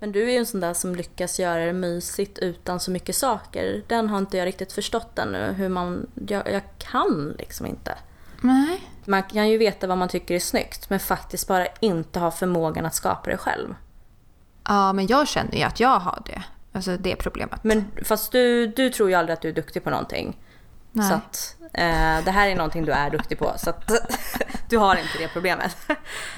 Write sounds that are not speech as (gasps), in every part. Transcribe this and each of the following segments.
Men du är ju en sån där som lyckas göra det mysigt utan så mycket saker. Den har inte jag riktigt förstått ännu. Hur man, jag, jag kan liksom inte. Nej. Man kan ju veta vad man tycker är snyggt men faktiskt bara inte ha förmågan att skapa det själv. Ja, men jag känner ju att jag har det. Alltså det problemet. Men fast du, du tror ju aldrig att du är duktig på någonting. Nej. Så att eh, det här är någonting du är duktig på. Så att (laughs) du har inte det problemet.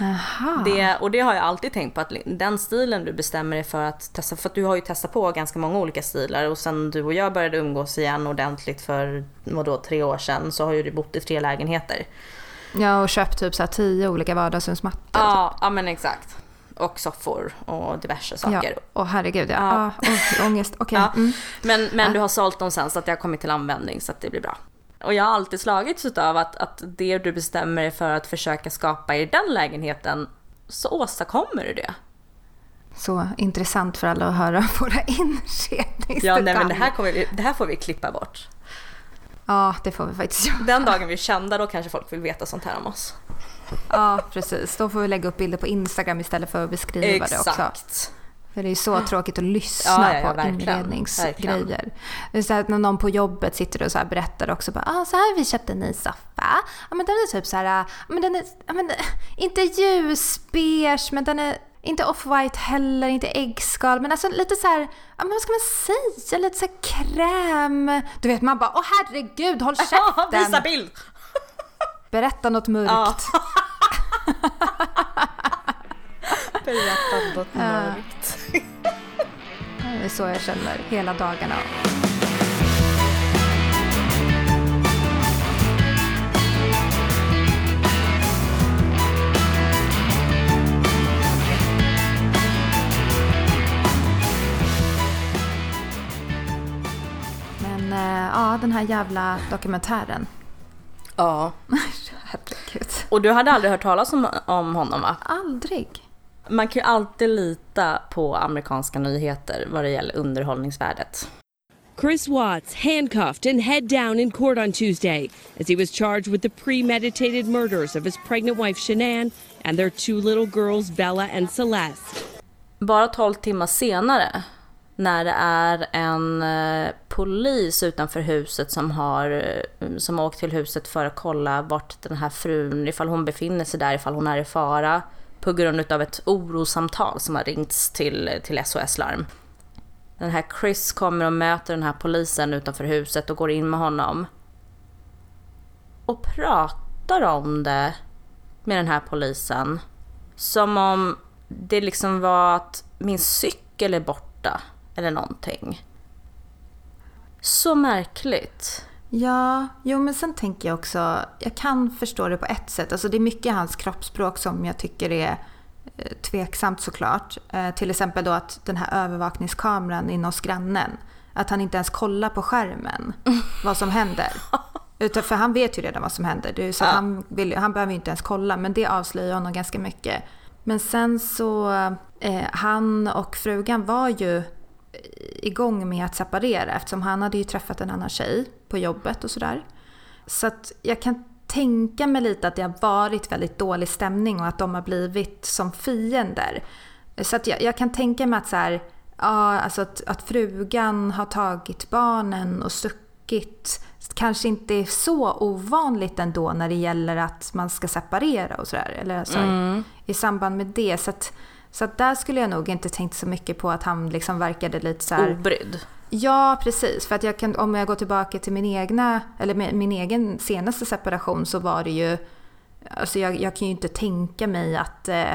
Aha. Det, och det har jag alltid tänkt på att den stilen du bestämmer dig för att testa. För att du har ju testat på ganska många olika stilar och sen du och jag började umgås igen ordentligt för vadå, tre år sedan så har ju du bott i tre lägenheter. Ja, och köpt typ så här tio olika vardagsrumsmattor. Ja, ja men exakt. Och soffor och diverse Ja, saker. och herregud ja. Ja. ja. Oh, ångest, okej. (laughs) Ja. Mm. Men, men du har sålt dem sen så att det har kommit till användning så att det blir bra. Och jag har alltid slagits av att, att det du bestämmer dig för att försöka skapa i den lägenheten så åstadkommer du det. Så intressant för alla att höra (laughs) våra inredningsdetaljer. Ja, nej, men det här, kommer vi, det här får vi klippa bort. Ja, det får vi faktiskt göra. Den dagen vi är kända då kanske folk vill veta sånt här om oss. Ja, precis. Då får vi lägga upp bilder på Instagram istället för att beskriva det också. Exakt. För det är så tråkigt att lyssna Ja, ja, på verkligen. inredningsgrejer. Verkligen. Det är så att när någon på jobbet sitter och så berättar också bara, ah, så här har vi köpt en ny soffa. Ja, men den är typ så här, men den är, men, inte ljusbeige, men den är inte off-white heller, inte äggskal, men alltså lite så här, men vad ska man säga, lite så här kräm. Du vet man bara, åh herregud, håll (laughs) käften. Visa bild! Berätta något mörkt. Ja. (laughs) Berätta något mörkt. Det är så jag känner hela dagarna. Men eh, ja, den här jävla dokumentären. Ja. (laughs) Och du hade aldrig hört talas om, om honom va? Aldrig. Man kan ju alltid lita på amerikanska nyheter vad det gäller underhållningsvärdet. Chris Watts handcuffed and head down in court on Tuesday as he was charged with the premeditated murders of his pregnant wife Shanann and their two little girls Bella and Celeste. Bara 12 timmar senare, när det är en eh, polis utanför huset som har, eh, som har åkt till huset för att kolla vart den här frun, ifall hon befinner sig där, ifall hon är i fara, på grund av ett orosamtal som har ringts till, till SOS Larm. Den här Chris kommer och möter den här polisen utanför huset och går in med honom. Och pratar om det med den här polisen. Som om det liksom var att min cykel är borta eller någonting. Så märkligt. Ja, jo men sen tänker jag också, jag kan förstå det på ett sätt. Alltså det är mycket hans kroppsspråk som jag tycker är eh, tveksamt såklart. Eh, till exempel då att den här övervakningskameran inne hos grannen, att han inte ens kollar på skärmen (laughs) vad som händer. Utan, för han vet ju redan vad som händer. Det så Ja. han, vill, han behöver ju inte ens kolla, men det avslöjar honom ganska mycket. Men sen så, eh, han och frugan var ju igång med att separera eftersom han hade ju träffat en annan tjej på jobbet och sådär. Så att jag kan tänka mig lite att det har varit väldigt dålig stämning och att de har blivit som fiender. Så att jag, jag kan tänka mig att så här, ja, alltså att, att frugan har tagit barnen och stuckit kanske inte är så ovanligt ändå när det gäller att man ska separera och sådär. Eller alltså, i samband med det. Så att, så att där skulle jag nog inte tänkt så mycket på att han liksom verkade lite så här... Obrydd. Ja, precis. För att jag kan, om jag går tillbaka till min egna, eller min, egen senaste separation så var det ju, alltså jag, jag kan ju inte tänka mig att, eh,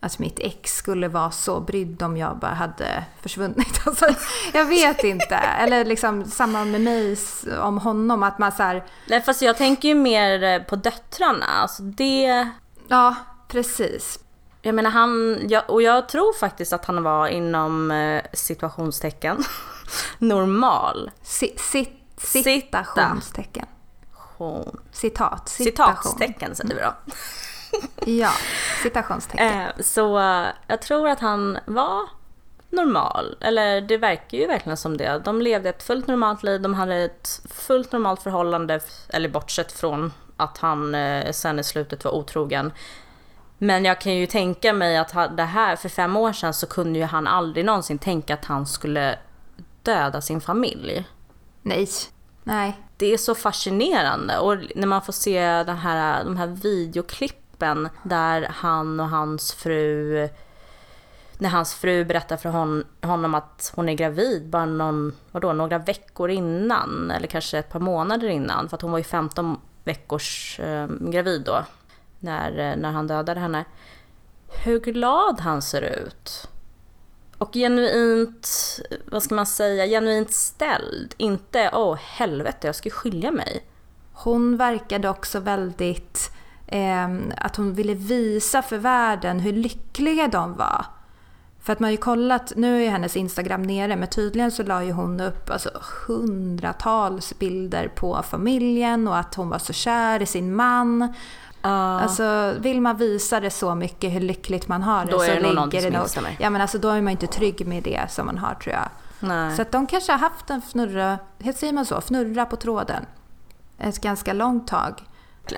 att mitt ex skulle vara så brydd om jag bara hade försvunnit. (laughs) Alltså, jag vet inte. Eller liksom samma med mig om honom, att man så här, Nej fast jag tänker ju mer eh, på döttrarna. Alltså det... ja, precis. Jag menar han, jag, och jag tror faktiskt att han var inom eh, situationstecken (laughs) normal. Si, sit, citationstecken. Hon. Citat. Citatstecken säger vi då. (laughs) Ja, citationstecken. Eh, så eh, jag tror att han var normal. Eller det verkar ju verkligen som det. De levde ett fullt normalt liv. De hade ett fullt normalt förhållande. Eller bortsett från att han eh, sen i slutet var otrogen. Men jag kan ju tänka mig att det här, för fem år sedan så kunde ju han aldrig någonsin tänka att han skulle döda sin familj. Nej. Nej. Det är så fascinerande och när man får se den här, de här videoklippen där han och hans fru när hans fru berättar för hon, honom att hon är gravid bara någon, vadå, några veckor innan eller kanske ett par månader innan för att hon var ju 15 veckors eh, gravid då när, eh, när han dödade henne. Hur glad han ser ut. Och genuint, vad ska man säga, genuint ställd. Inte åh helvete jag ska ju skilja mig. Hon verkade också väldigt... Eh, att hon ville visa för världen hur lyckliga de var. För att man har ju kollat, nu är ju hennes Instagram nere, men tydligen så la ju hon upp alltså, hundratals bilder på familjen och att hon var så kär i sin man. Alltså vill man visa det så mycket hur lyckligt man har det Då är så det nog någonting ligger det nog... Ja men alltså då är man inte trygg med det som man har tror jag. Nej. Så att de kanske har haft en fnurra, säger man så, fnurra på tråden. Ett ganska långt tag.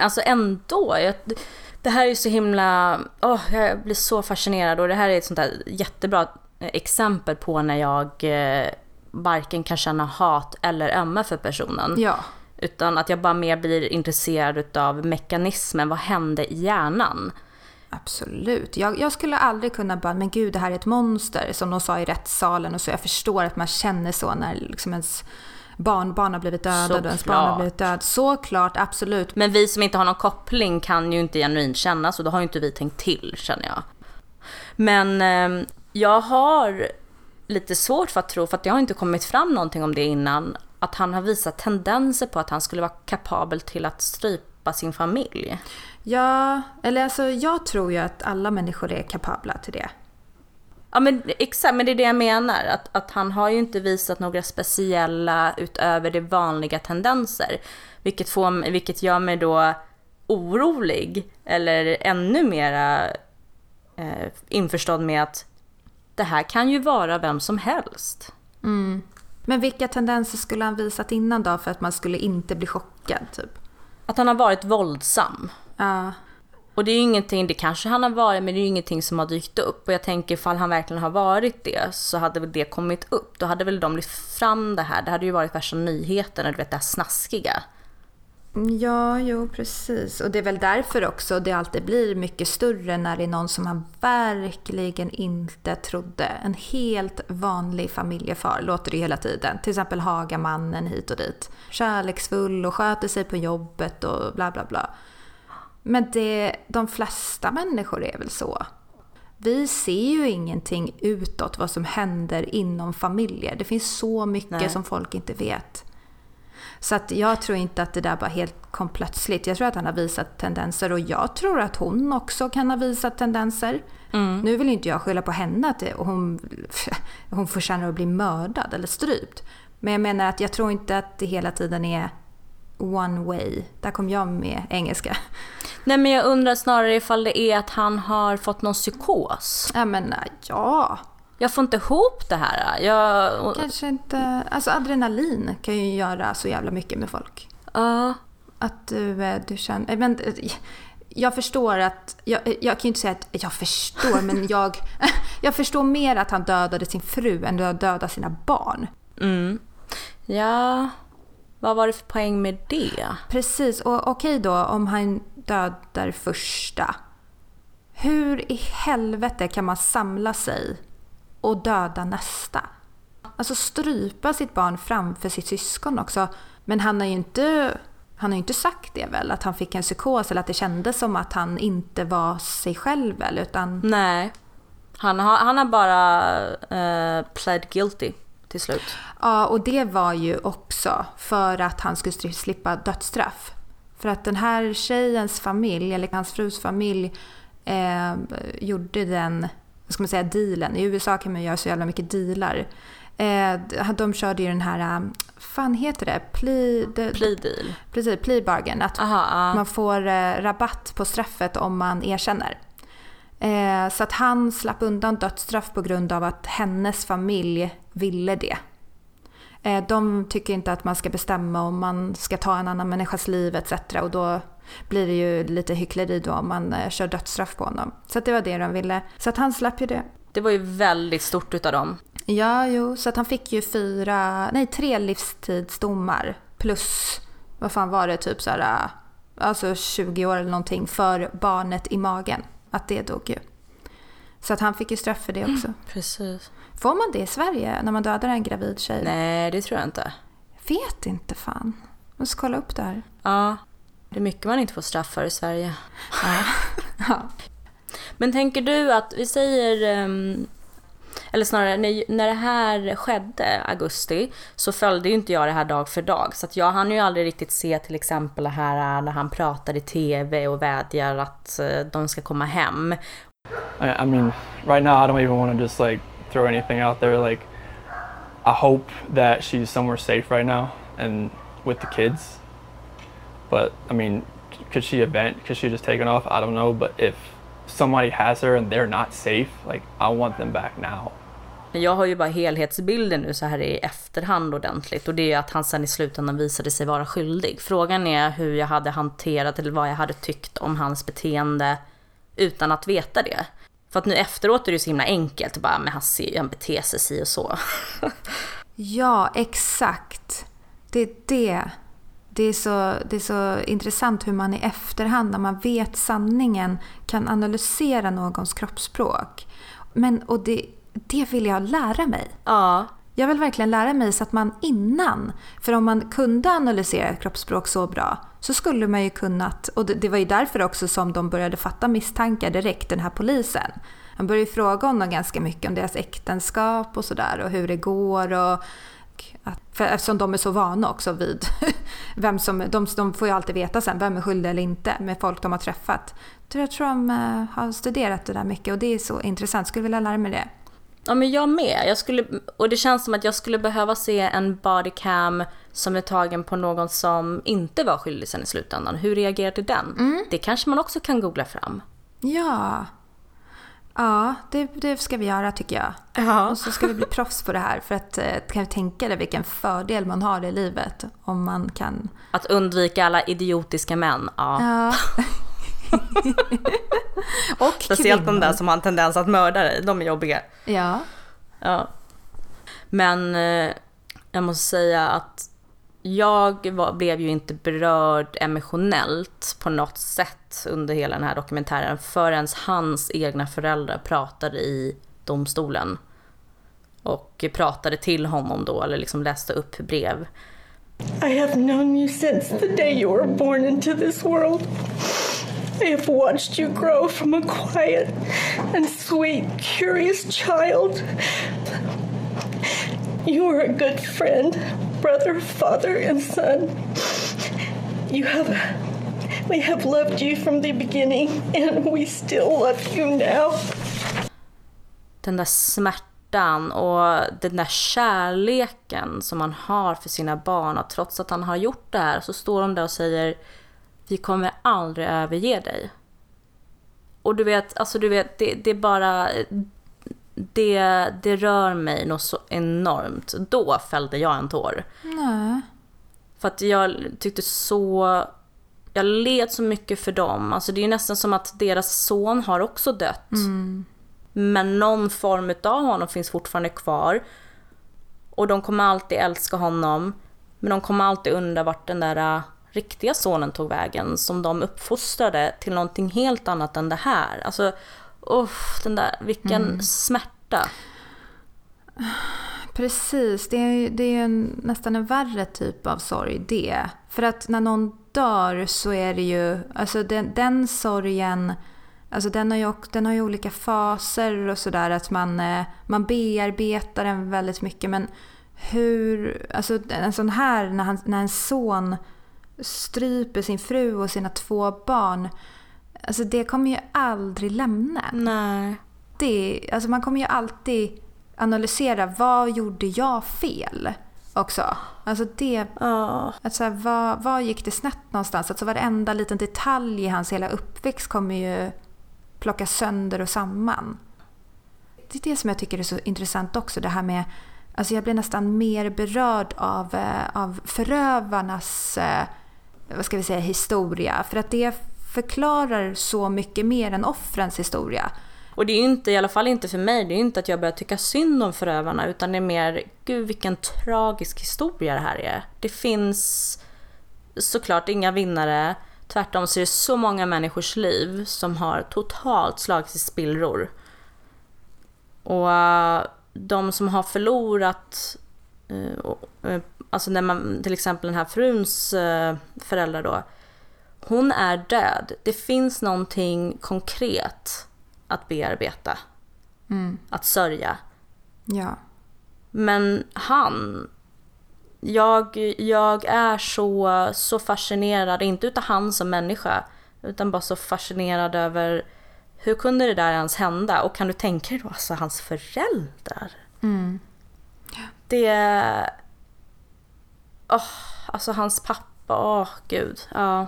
Alltså ändå. Jag, det här är så himla... åh, jag blir så fascinerad och det här är ett sånt där jättebra exempel på när jag eh, varken kan känna hat eller ömma för personen. Ja. Utan att jag bara mer blir intresserad av mekanismen. Vad hände i hjärnan? Absolut. Jag, jag skulle aldrig kunna bara, men gud det här är ett monster, som de sa i rättssalen och så. Jag förstår att man känner så när liksom ens barnbarn har blivit dödad och ens barn har Såklart. blivit död. Såklart, absolut. Men vi som inte har någon koppling kan ju inte genuint känna så då har ju inte vi tänkt till känner jag. Men eh, jag har lite svårt för att tro, för att det har inte kommit fram någonting om det innan, att han har visat tendenser på att han skulle vara kapabel till att strypa sin familj. Ja, eller alltså jag tror ju att alla människor är kapabla till det. Ja men exakt, men det är det jag menar. Att, att han har ju inte visat några speciella utöver det vanliga tendenser. Vilket, får, vilket gör mig då orolig eller ännu mera eh, införstådd med att det här kan ju vara vem som helst. Men vilka tendenser skulle han visat innan då för att man skulle inte bli chockad typ? Att han har varit våldsam. Ja. Och det är ju ingenting, det kanske han har varit, men det är ju ingenting som har dykt upp. Och jag tänker ifall han verkligen har varit det så hade väl det kommit upp. Då hade väl de lyft fram det här. Det hade ju varit värsta nyheterna, du vet det här snaskiga. Ja, jo precis. Och det är väl därför också det alltid blir mycket större när det är någon som man verkligen inte trodde. En helt vanlig familjefar låter det hela tiden. Till exempel Hagamannen hit och dit. Kärleksfull och sköter sig på jobbet och bla bla bla. Men det, de flesta människor är väl så. Vi ser ju ingenting utåt vad som händer inom familjer. Det finns så mycket Nej. som folk inte vet. Så att jag tror inte att det där bara helt kom plötsligt. Jag tror att han har visat tendenser och jag tror att hon också kan ha visat tendenser. Nu vill inte jag skylla på henne att hon, (laughs) hon förtjänar att bli mördad eller strypt. Men jag menar att jag tror inte att det hela tiden är one way. Där kom jag med engelska. Nej men jag undrar snarare ifall det är att han har fått någon psykos. Jag menar, ja. Jag får inte ihop det här. Jag, och, Kanske inte... Alltså adrenalin kan ju göra så jävla mycket med folk. ja, Att du, eh, du känner... Men, eh, jag förstår att... Jag, jag kan ju inte säga att jag förstår, men (laughs) jag... (laughs) Jag förstår mer att han dödade sin fru än att döda sina barn. mm. ja, vad var det för poäng med det? Precis, och okej då om han dödar första. Hur i helvete kan man samla sig och döda nästa? Alltså strypa sitt barn framför sitt syskon också. Men han har ju inte, han har inte sagt det väl? Att han fick en psykos eller att det kändes som att han inte var sig själv väl? Utan Nej, han har, han har bara uh, pled guilty till slut. Ja, och det var ju också för att han skulle slippa dödsstraff. För att den här tjejens familj, eller hans frus familj, eh, gjorde den, vad ska man säga, dealen. I USA kan man göra så jävla mycket dealar. Eh, de körde ju den här, eh, fan heter det? Plea, de, Plea deal. Precis, plea bargain. Att Aha, man får eh, rabatt på straffet om man erkänner. Eh, så att han slapp undan dödsstraff på grund av att hennes familj ville det. Eh, de tycker inte att man ska bestämma om man ska ta en annan människas liv etc. Och då blir det ju lite hyckleri då om man eh, kör dödsstraff på honom. Så det var det de ville. Så att han slapp ju det. Det var ju väldigt stort utav dem. Ja, jo, så att han fick ju fyra, nej tre livstidsdomar plus, vad fan var det, typ så här, alltså 20 år eller någonting för barnet i magen. Att det dog ju. Så att han fick ju straff för det också. (clears throat) Precis. Får man det i Sverige när man dödar en gravid tjej? Nej, det tror jag inte. Vet inte fan. Jag måste kolla upp det här. Ja, det är mycket man inte får straff för i Sverige. (laughs) Ja. Men tänker du att, vi säger, ehm, eller snarare när, när det här skedde, augusti, så följde ju inte jag det här dag för dag. Så att jag hann ju aldrig riktigt se till exempel det här när han pratar i TV och vädjar att eh, de ska komma hem. I mean, right now I don't even want to just like throw anything out there. Like, I hope that she's somewhere safe right now and with the kids. But I mean, could she event? Could she just taken off? I don't know. But if somebody has her and they're not safe, like I want them back now. Men jag har ju bara helhetsbilden nu så här i efterhand ordentligt och det är att han sen i slutändan visade sig vara skyldig. Frågan är hur jag hade hanterat eller vad jag hade tyckt om hans beteende utan att veta det. För att nu efteråt är det så himla enkelt, bara, men han ser han beter sig si och så. (laughs) Ja, exakt. Det är det. Det är, så, det är så intressant hur man i efterhand, när man vet sanningen, kan analysera någons kroppsspråk. Men, och det, det vill jag lära mig. ja, jag vill verkligen lära mig så att man innan, för om man kunde analysera ett kroppsspråk så bra så skulle man ju kunnat, och det, var ju därför också som de började fatta misstankar direkt, den här polisen. Han började ju fråga honom ganska mycket om deras äktenskap och sådär och hur det går och att, för eftersom de är så vana också vid (laughs) vem som, de, de får ju alltid veta sen vem är skyldig eller inte med folk de har träffat. Jag tror de eh, har studerat det där mycket och det är så intressant, skulle vilja lära mig det. Ja men jag med. Jag skulle, och det känns som att jag skulle behöva se en bodycam som är tagen på någon som inte var skyldig sen i slutändan. Hur reagerade den? Det kanske man också kan googla fram. Ja. Ja, det, det ska vi göra tycker jag. Ja. Och så ska vi bli proffs på det här för att eh, kan tänka dig vilken fördel man har i livet om man kan... Att undvika alla idiotiska män. Ja. Ja. (laughs) (laughs) och Speciellt de kvinnor. där som har en tendens att mörda dig. De är jobbiga. Ja. Ja. Men eh, jag måste säga att jag var, blev ju inte berörd emotionellt på något sätt under hela den här dokumentären förrän hans egna föräldrar pratade i domstolen. Och pratade till honom då, eller liksom läste upp brev. I have known you since the day you were born into this world. I have watched you grow from a quiet and sweet, curious child. You are a good friend, brother, father, and son. You have. We have loved you from the beginning, and we still love you now. den där smärtan och den där kärleken som man har för sina barn. Och trots att han har gjort det här så står de där och säger Vi kommer aldrig överge dig. Och du vet, alltså du vet, det, det är bara... Det, det rör mig något så enormt. Då fällde jag en tår. Nej. För att jag tyckte så... Jag led så mycket för dem. Alltså det är ju nästan som att deras son har också dött. Men någon form av honom finns fortfarande kvar. Och de kommer alltid älska honom. Men de kommer alltid undra vart den där riktiga sonen tog vägen. Som de uppfostrade till någonting helt annat än det här. Alltså, uff, den där, vilken smärta. Precis, det är, det är en, nästan en värre typ av sorg det. För att när någon dör så är det ju, alltså den, den sorgen, alltså den har, ju, den har ju olika faser och sådär att man, eh, man bearbetar den väldigt mycket men hur, alltså en sån här när, han, när en son stryper sin fru och sina två barn, alltså det kommer ju aldrig lämna Nej. alltid, alltså man kommer ju alltid analysera vad gjorde jag fel också. Alltså det, Ja. att så här, vad, vad gick det snett någonstans? Alltså varenda liten detalj i hans hela uppväxt kommer ju plockas sönder och samman. Det är det som jag tycker är så intressant också, det här med Alltså jag blir nästan mer berörd av, eh, av förövarnas eh, vad ska vi säga, historia. För att det förklarar så mycket mer än offrens historia. Och det är inte, i alla fall inte för mig, det är inte att jag börjar tycka synd om förövarna utan det är mer, gud vilken tragisk historia det här är. Det finns såklart inga vinnare. Tvärtom så är det så många människors liv som har totalt slagits i spillror. Och eh, de som har förlorat, eh, eh, alltså när man, till exempel den här fruns föräldrar då, hon är död. Det finns någonting konkret att bearbeta. Mm. Att sörja. Ja. Men han, jag, jag är så, så fascinerad, inte utav han som människa, utan bara så fascinerad över hur kunde det där ens hända? Och kan du tänka dig då alltså hans föräldrar? Mm. Det... Oh, alltså hans pappa, åh oh, gud. Ja.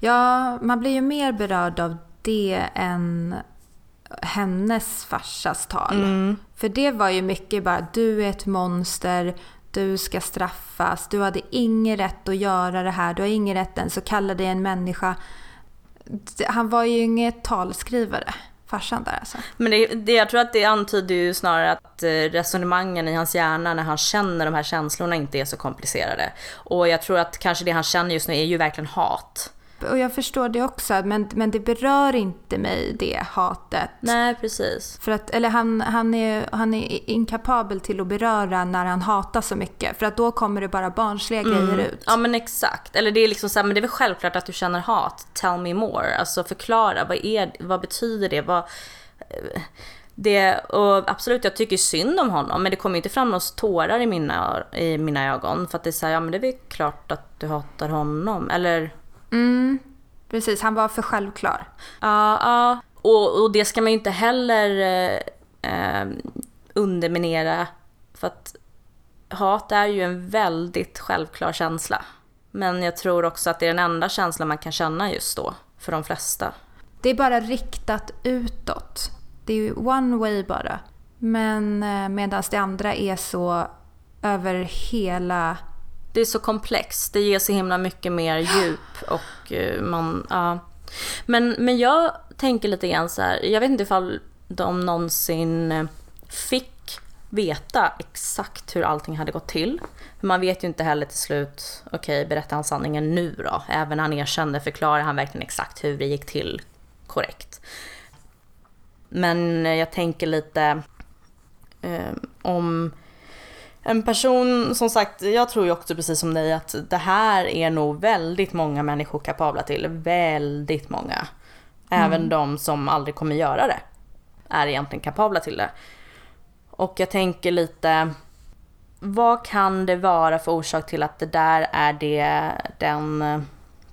ja, man blir ju mer berörd av det än hennes farsas tal. Mm. För det var ju mycket bara du är ett monster, du ska straffas, du hade ingen rätt att göra det här, du har ingen rätt ens att kalla dig en människa. Han var ju inget talskrivare, farsan där alltså. Men det, det, jag tror att det antyder ju snarare att eh, resonemangen i hans hjärna när han känner de här känslorna inte är så komplicerade. Och jag tror att kanske det han känner just nu är ju verkligen hat. Och jag förstår det också, men, men det berör inte mig, det hatet. Nej, precis. För att, eller han, han, är, han är inkapabel till att beröra när han hatar så mycket. För att då kommer det bara barnsliga mm. grejer ut. Ja men exakt. Eller det är liksom så här, men det är väl självklart att du känner hat. Tell me more. Alltså förklara, vad, är, vad betyder det? Vad, det, och absolut, jag tycker synd om honom, men det kommer inte fram några tårar i mina, i mina ögon. För att det är så här, ja men det är väl klart att du hatar honom. Eller Mm, precis, han var för självklar. Ja, ja. Och, och det ska man ju inte heller eh, eh, underminera. För att hat är ju en väldigt självklar känsla. Men jag tror också att det är den enda känslan man kan känna just då, för de flesta. Det är bara riktat utåt. Det är ju one way bara. Men eh, medan det andra är så över hela det är så komplext. Det ger så himla mycket mer djup och eh, man, ja. Men, men jag tänker lite grann så här, jag vet inte ifall de någonsin eh, fick veta exakt hur allting hade gått till. Man vet ju inte heller till slut, okej okay, berättar han sanningen nu då? Även när han erkände, förklarar han verkligen exakt hur det gick till korrekt? Men jag tänker lite eh, om en person, som sagt, jag tror ju också precis som dig att det här är nog väldigt många människor kapabla till. Väldigt många. Även mm. de som aldrig kommer göra det är egentligen kapabla till det. Och jag tänker lite, vad kan det vara för orsak till att det där är det, den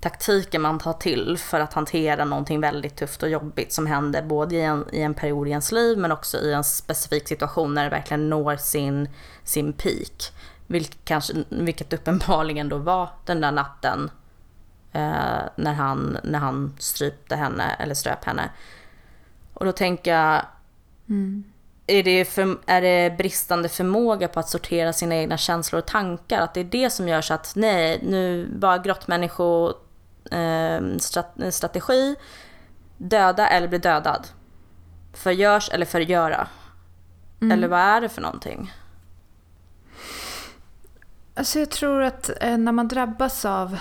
taktiken man tar till för att hantera någonting väldigt tufft och jobbigt som händer både i en, i en period i ens liv men också i en specifik situation när det verkligen når sin, sin peak. Vilket, kanske, vilket (laughs) uppenbarligen då var den där natten eh, när, han, när han strypte henne eller ströp henne. Och då tänker jag, mm. är, det för, är det bristande förmåga på att sortera sina egna känslor och tankar? Att det är det som gör så att nej, nu bara grottmänniskor strategi. Döda eller bli dödad. Förgörs eller förgöra. Mm. Eller vad är det för någonting? Alltså jag tror att eh, när man drabbas av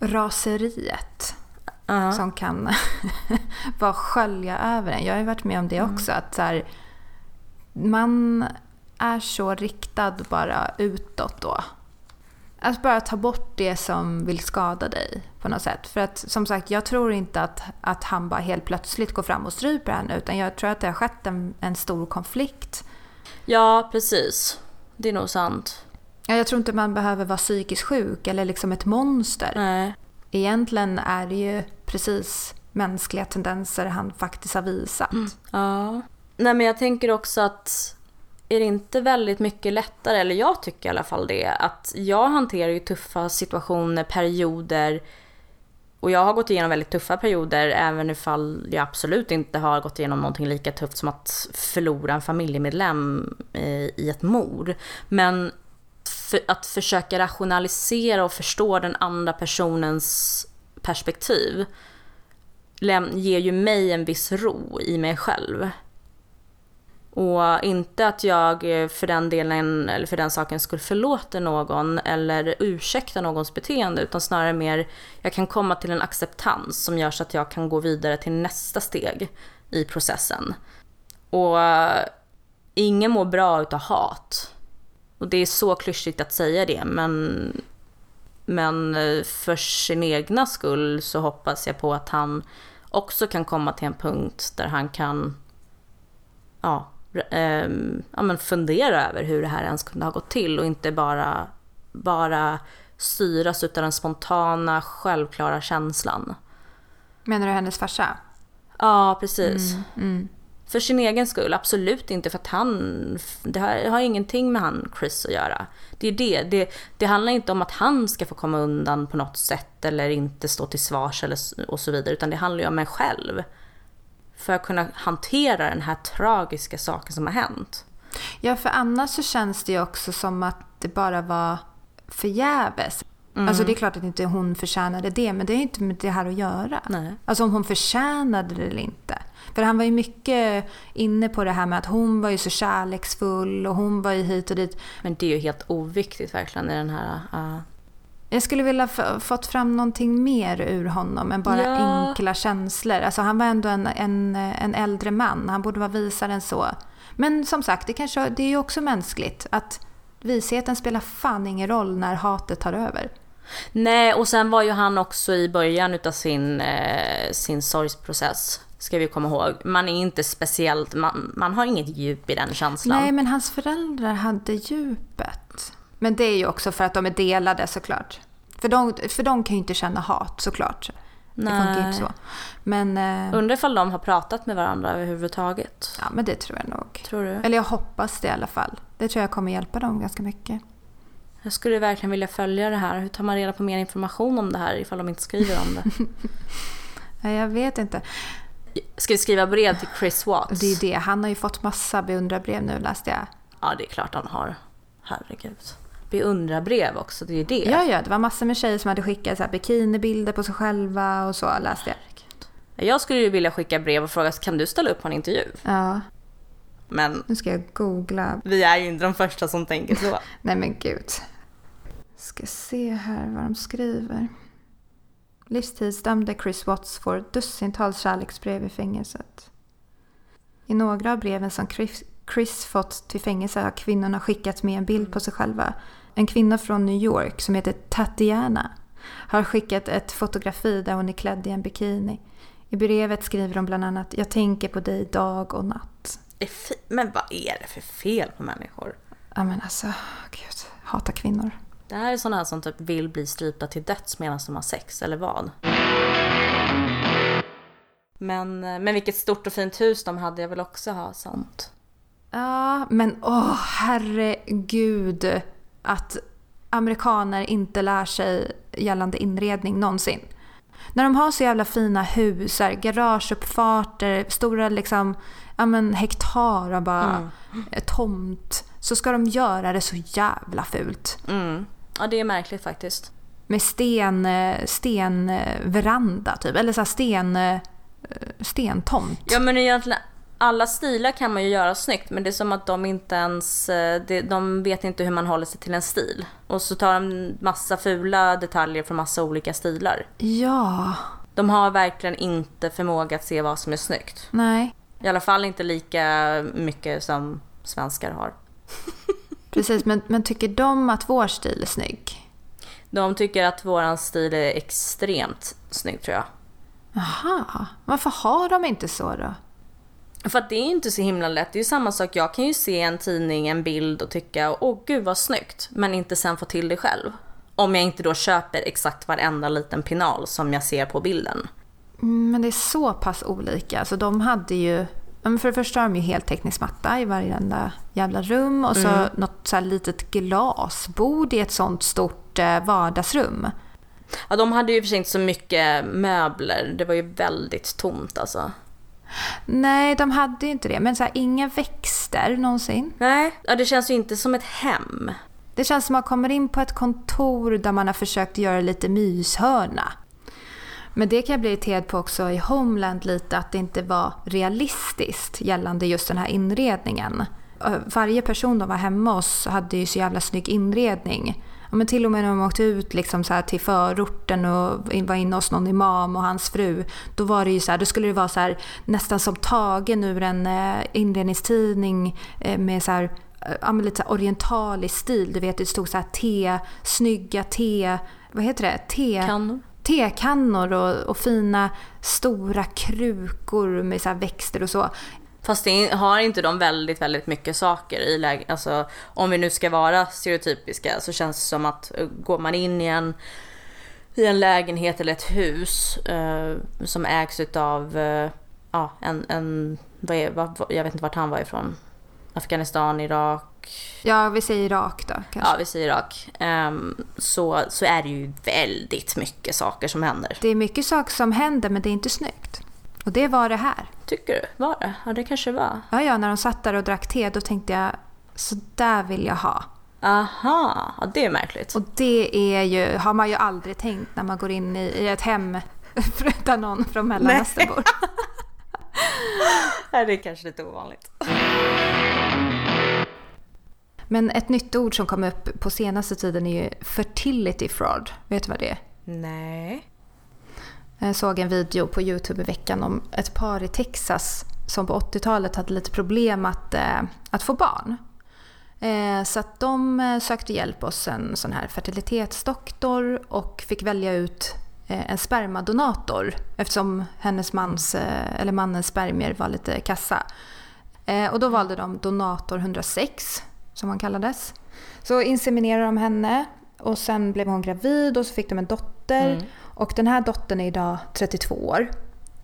raseriet uh -huh. som kan (laughs) bara skölja över en. Jag har ju varit med om det mm. också. Att så här, man är så riktad bara utåt då. Att bara ta bort det som vill skada dig på något sätt. För att som sagt, jag tror inte att, att han bara helt plötsligt går fram och stryper henne. Utan jag tror att det har skett en, en stor konflikt. Ja, precis. Det är nog sant. Ja, jag tror inte man behöver vara psykiskt sjuk eller liksom ett monster. Nej. Egentligen är det ju precis mänskliga tendenser han faktiskt har visat. Mm. Ja. Nej, men jag tänker också att är det inte väldigt mycket lättare, eller jag tycker i alla fall det, att jag hanterar ju tuffa situationer, perioder och jag har gått igenom väldigt tuffa perioder, även ifall jag absolut inte har gått igenom någonting lika tufft som att förlora en familjemedlem i ett mord. Men för att försöka rationalisera och förstå den andra personens perspektiv ger ju mig en viss ro i mig själv. Och inte att jag eh, för den delen, eller för den saken skulle förlåta någon eller ursäkta någons beteende, utan snarare mer, jag kan komma till en acceptans som gör så att jag kan gå vidare till nästa steg i processen. Och eh, ingen mår bra utav hat. Och det är så klyschigt att säga det, men, men eh, för sin egna skull så hoppas jag på att han också kan komma till en punkt där han kan ja, eh, ja, men fundera över hur det här ens kunde ha gått till och inte bara, bara styras av den spontana, självklara känslan. Menar du hennes farsa? Ja, precis. Mm, mm. För sin egen skull, absolut inte för att han... Det har, har ingenting med han Chris att göra. Det är det. det. Det handlar inte om att han ska få komma undan på något sätt eller inte stå till svars eller, och så vidare, utan det handlar ju om mig själv för att kunna hantera den här tragiska saken som har hänt. Ja, för annars så känns det ju också som att det bara var förgäves. Mm. Alltså det är klart att inte hon förtjänade det, men det är inte med det här att göra. Nej. Alltså om hon förtjänade det eller inte. För han var ju mycket inne på det här med att hon var ju så kärleksfull och hon var ju hit och dit. Men det är ju helt oviktigt verkligen i den här uh, jag skulle vilja fått fram någonting mer ur honom än bara ja. enkla känslor. Alltså han var ändå en, en, en äldre man. Han borde vara visare än så. Men som sagt, det, kanske, det är ju också mänskligt att visheten spelar fan ingen roll när hatet tar över. Nej, och sen var ju han också i början utav sin, eh, sin sorgsprocess. Ska vi komma ihåg. Man är inte speciellt, man, man har inget djup i den känslan. Nej, men hans föräldrar hade djupet. Men det är ju också för att de är delade såklart. För de, för de kan ju inte känna hat såklart. Nej. Det funkar inte så. Men, eh, Undrar ifall de har pratat med varandra överhuvudtaget. Ja, men det tror jag nog. Tror du? Eller jag hoppas det i alla fall. Det tror jag kommer hjälpa dem ganska mycket. Jag skulle verkligen vilja följa det här. Hur tar man reda på mer information om det här ifall de inte skriver om det? (laughs) Jag vet inte. Ska vi skriva brev till Chris Watts? Det är det. Han har ju fått massa beundrarbrev nu läste jag. Ja, det är klart han har. Herregud beundrarbrev också, det är det. Ja, ja, det var massor med tjejer som hade skickat så här bikinibilder på sig själva och så läste jag. Jag skulle ju vilja skicka brev och fråga, kan du ställa upp på en intervju? Ja. Men... Nu ska jag googla. Vi är ju inte de första som tänker så. (laughs) Nej men gud. Ska se här vad de skriver. Livstidsdömde Chris Watts får dussintals kärleksbrev i fängelset. I några av breven som Chris, Chris fått till fängelse har kvinnorna skickat med en bild på sig själva en kvinna från New York som heter Tatiana har skickat ett fotografi där hon är klädd i en bikini. I brevet skriver hon bland annat “Jag tänker på dig dag och natt”. Men vad är det för fel på människor? Ja men alltså, gud. Hatar kvinnor. Det här är sådana här som typ vill bli strypta till döds medan de har sex, eller vad? Men, men vilket stort och fint hus de hade, jag vill också ha sånt. Ja, men åh herregud att amerikaner inte lär sig gällande inredning någonsin. När de har så jävla fina hus, garageuppfarter, stora liksom, ja men hektar av bara mm. tomt. Så ska de göra det så jävla fult. Mm. Ja det är märkligt faktiskt. Med sten, stenveranda typ, eller så sten, stentomt. Ja men egentligen alla stilar kan man ju göra snyggt men det är som att de inte ens, eh, de vet inte hur man håller sig till en stil. Och så tar de massa fula detaljer från massa olika stilar. Ja. De har verkligen inte förmåga att se vad som är snyggt. Nej. I alla fall inte lika mycket som svenskar har. (laughs) Precis, men, men tycker de att vår stil är snygg? De tycker att vår stil är extremt snygg tror jag. Jaha, varför har de inte så då? För att det är inte så himla lätt. Det är ju samma sak, jag kan ju se en tidning, en bild och tycka åh gud vad snyggt, men inte sen få till det själv. Om jag inte då köper exakt varenda liten pinal som jag ser på bilden. Mm, men det är så pass olika. Alltså de hade ju, för det första har de ju heltäckningsmatta matta i varenda jävla rum och så mm. något så litet glasbord i ett sånt stort eh, vardagsrum. Ja, de hade ju för sig inte så mycket möbler. Det var ju väldigt tomt alltså. Nej, de hade ju inte det. Men så här, inga växter någonsin. Nej, ja, det känns ju inte som ett hem. Det känns som att man kommer in på ett kontor där man har försökt göra lite myshörna. Men det kan jag bli irriterad på också i Homeland lite, att det inte var realistiskt gällande just den här inredningen. Varje person de var hemma hos hade ju så jävla snygg inredning. Ja, men till och med när de åkte ut liksom så till förorten och var inne hos någon imam och hans fru. Då var det ju så här, då skulle det vara så här, nästan som tagen ur en eh, inredningstidning eh, med så här, ja, lite så orientalisk stil. Du vet, det stod så här te, snygga te... Vad heter det? Te... Kannor. Tekannor och, och fina stora krukor med så växter och så. Fast det har inte de väldigt, väldigt mycket saker i läget. Alltså, om vi nu ska vara stereotypiska så känns det som att eh, går man in i en, i en lägenhet eller ett hus eh, som ägs utav eh, ja, en, en vad är, vad, jag vet inte vart han var ifrån. Afghanistan, Irak. Ja, vi säger Irak då kanske. Ja, vi säger Irak. Um, så, så är det ju väldigt mycket saker som händer. Det är mycket saker som händer men det är inte snyggt. Och det var det här. Tycker du? Var det? Ja, det kanske var. Ja, ja, när de satt där och drack te då tänkte jag så där vill jag ha. Aha, ja, det är märkligt. Och det är ju, har man ju aldrig tänkt när man går in i, i ett hem (laughs) där någon från Mellanöstern bor. (laughs) Nej, det är kanske lite ovanligt. Men ett nytt ord som kom upp på senaste tiden är ju fertility fraud. Vet du vad det är? Nej. Jag såg en video på Youtube i veckan om ett par i Texas som på 80-talet hade lite problem att, eh, att få barn. Eh, så att de sökte hjälp hos en sån här fertilitetsdoktor och fick välja ut en spermadonator eftersom hennes mans, eller mannens spermier var lite kassa. Och då valde de donator 106 som han kallades. Så inseminerade de henne och sen blev hon gravid och så fick de en dotter. Mm. Och den här dottern är idag 32 år.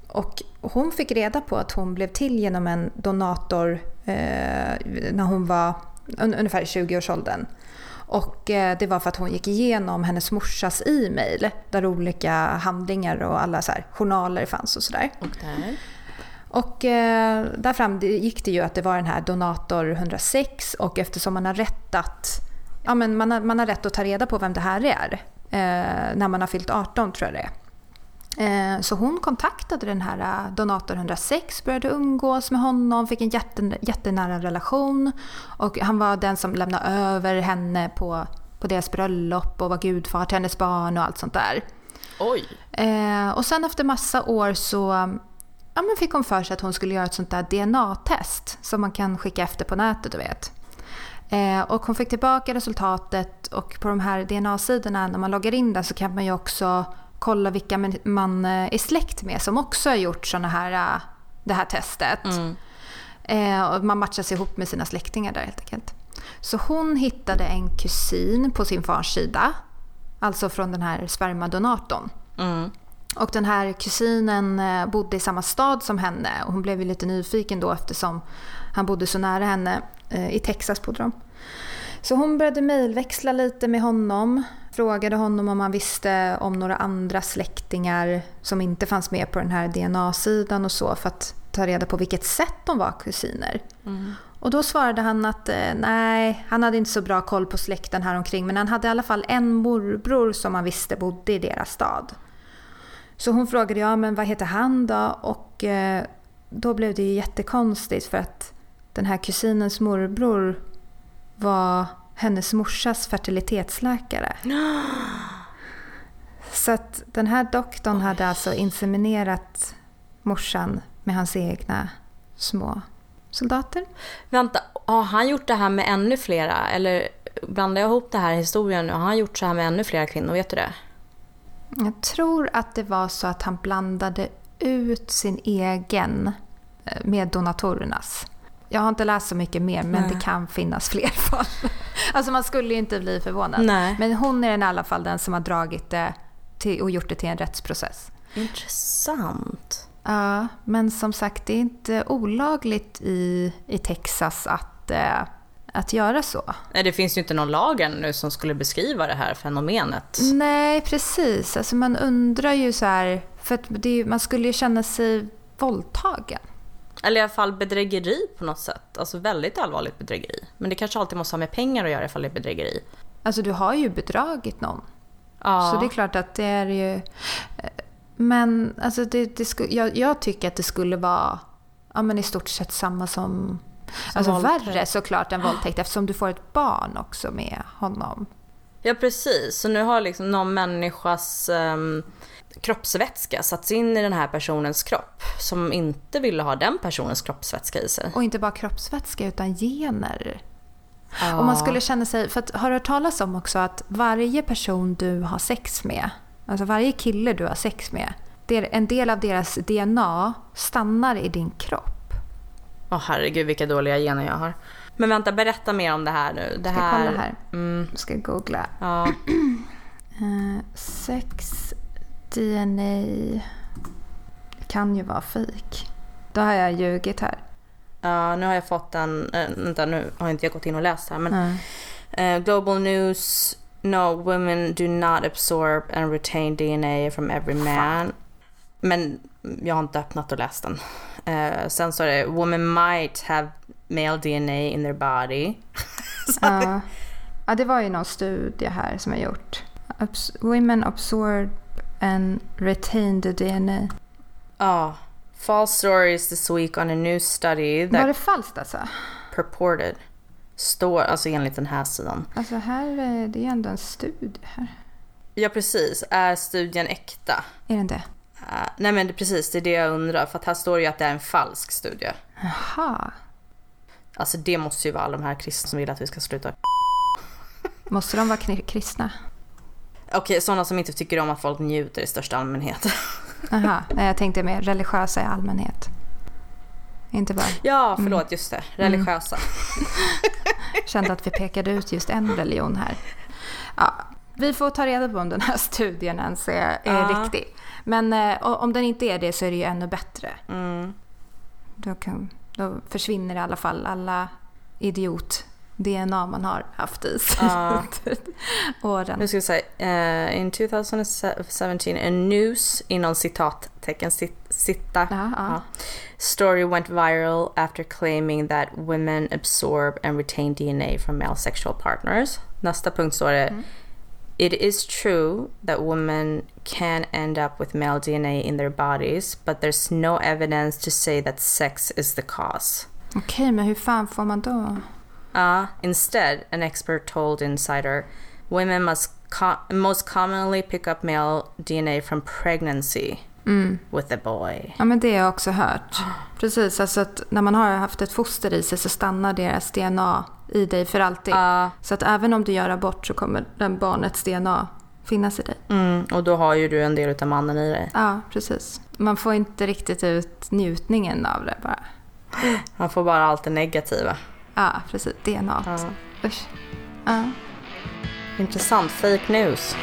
Och hon fick reda på att hon blev till genom en donator eh, när hon var un ungefär i 20-årsåldern. Och eh, det var för att hon gick igenom hennes morsas e-mail där olika handlingar och alla så här, journaler fanns och sådär. Okay. Och eh, där fram gick det ju att det var den här donator 106 och eftersom man har rätt att, ja, men man, har, man har rätt att ta reda på vem det här är när man har fyllt 18 tror jag det är. Eh, så hon kontaktade den här eh, donator 106, började umgås med honom, fick en jätten, jättenära relation. Och han var den som lämnade över henne på, på deras bröllop och var gudfar till hennes barn och allt sånt där. Oj! Eh, och sen efter massa år så ja, men fick hon för sig att hon skulle göra ett sånt där DNA-test som man kan skicka efter på nätet, du vet. Eh, och hon fick tillbaka resultatet och på de här DNA-sidorna när man loggar in där så kan man ju också kolla vilka man eh, är släkt med som också har gjort såna här, eh, det här testet. Mm. Eh, och man matchas ihop med sina släktingar där helt enkelt. Så hon hittade en kusin på sin fars sida. Alltså från den här spermadonatorn. Mm. Och den här kusinen eh, bodde i samma stad som henne och hon blev ju lite nyfiken då eftersom han bodde så nära henne. Eh, I Texas bodde de. Så hon började mejlväxla lite med honom. Frågade honom om han visste om några andra släktingar som inte fanns med på den här DNA-sidan och så för att ta reda på vilket sätt de var kusiner. Mm. Och då svarade han att eh, nej, han hade inte så bra koll på släkten här omkring men han hade i alla fall en morbror som han visste bodde i deras stad. Så hon frågade ja men vad heter han då? Och eh, då blev det ju jättekonstigt för att den här kusinens morbror var hennes morsas fertilitetsläkare. (gasps) Så att den här doktorn Oj. hade alltså inseminerat morsan med hans egna små soldater. Vänta, har han gjort det här med ännu flera? Eller blandar jag ihop det här historien nu? Har han gjort så här med ännu flera kvinnor? Vet du det? Jag tror att det var så att han blandade ut sin egen eh, med donatorernas. Jag har inte läst så mycket mer men Nej. det kan finnas fler fall. (laughs) Alltså man skulle ju inte bli förvånad. Nej. Men hon är i alla fall den som har dragit det till, och gjort det till en rättsprocess. Intressant. Ja, men som sagt det är inte olagligt i, i Texas att, äh, att göra så. Nej, det finns ju inte någon lag ännu som skulle beskriva det här fenomenet. Nej, precis. Alltså man undrar ju så här, för att det, är ju- man skulle ju känna sig våldtagen. Eller i alla fall bedrägeri på något sätt. Alltså väldigt allvarligt bedrägeri. Men det kanske alltid måste ha med pengar att göra ifall det är bedrägeri. Alltså du har ju bedragit någon. Ja. Så det är klart att det är ju... Men alltså det, det sku, jag, jag tycker att det skulle vara ja, men i stort sett samma som... alltså våldtäkt. värre såklart än våldtäkt eftersom du får ett barn också med honom. Ja, precis. Så nu har liksom någon människas ehm, kroppsvätska satts in i den här personens kropp som inte ville ha den personens kroppsvätska i sig. Och inte bara kroppsvätska utan gener. Och man skulle känna sig, för att, har du hört talas om också att varje person du har sex med, alltså varje kille du har sex med, en del av deras DNA stannar i din kropp. Åh herregud vilka dåliga gener jag har. Men vänta, berätta mer om det här nu. Det Ska jag här... kolla här? Mm, Jag ska googla. ja. (clears throat) Eh, sex, DNA, kan ju vara fake. Då har jag ljugit här. ja, nu har jag fått en... Äh, vänta, nu har inte jag gått in och läst här. Men Mm. Eh, global news. No, women do not absorb and retain DNA from every man. Men jag har inte öppnat och läst den. Eh, sen så är det women might have male DNA in their body. (laughs) Ja. ja, det var ju någon studie här som jag gjort. Abs- women absorb and retain the DNA. Ja. false stories this week on a new study Var that det falskt alltså? purported. Står alltså enligt den här sidan. Alltså här, det är ju ändå en studie här. Ja precis, är studien äkta? Är den det? Eh, nej men det, precis, det är det jag undrar. För att här står det ju att det är en falsk studie. Jaha. Alltså det måste ju vara alla de här kristna som vill att vi ska sluta Måste de vara kri- kristna? Okej, sådana som inte tycker om att folk njuter i största allmänhet. (laughs) Nej jag tänkte mer religiösa i allmänhet. Inte bara. ja, förlåt, just det. Religiösa. (laughs) Kände att vi pekade ut just en religion här. Ja, vi får ta reda på om den här studien ens är, är Ja. riktig. Men eh, om den inte är det så är det ju ännu bättre. Mm. Då, kan, då försvinner i alla fall alla idiot-DNA man har haft i sig Ja. (laughs) åren. Nu ska vi se. eh, in 2017, a news, inom citattecken, sit, sitta. Ja, ja. Story went viral after claiming that women absorb and retain DNA from male sexual partners. Nästa punkt står det. It is true that women can end up with male DNA in their bodies, but there's no evidence to say that sex is the cause. Okej, men hur fan får man då? Uh, instead, an expert told Insider, women must co- most commonly pick up male DNA from pregnancy with a boy. Ja, men det har jag också hört. Precis, alltså att när man har haft ett foster i sig så stannar deras DNA i dig för alltid. Ja. Så att även om du gör abort så kommer den barnets DNA finnas i dig. Mm, och då har ju du en del av mannen i dig. Ja, precis. Man får inte riktigt ut njutningen av det bara. Han får bara allt det negativa. Ja, precis. DNA. Ja. Usch. Ja. Intressant. Fake news.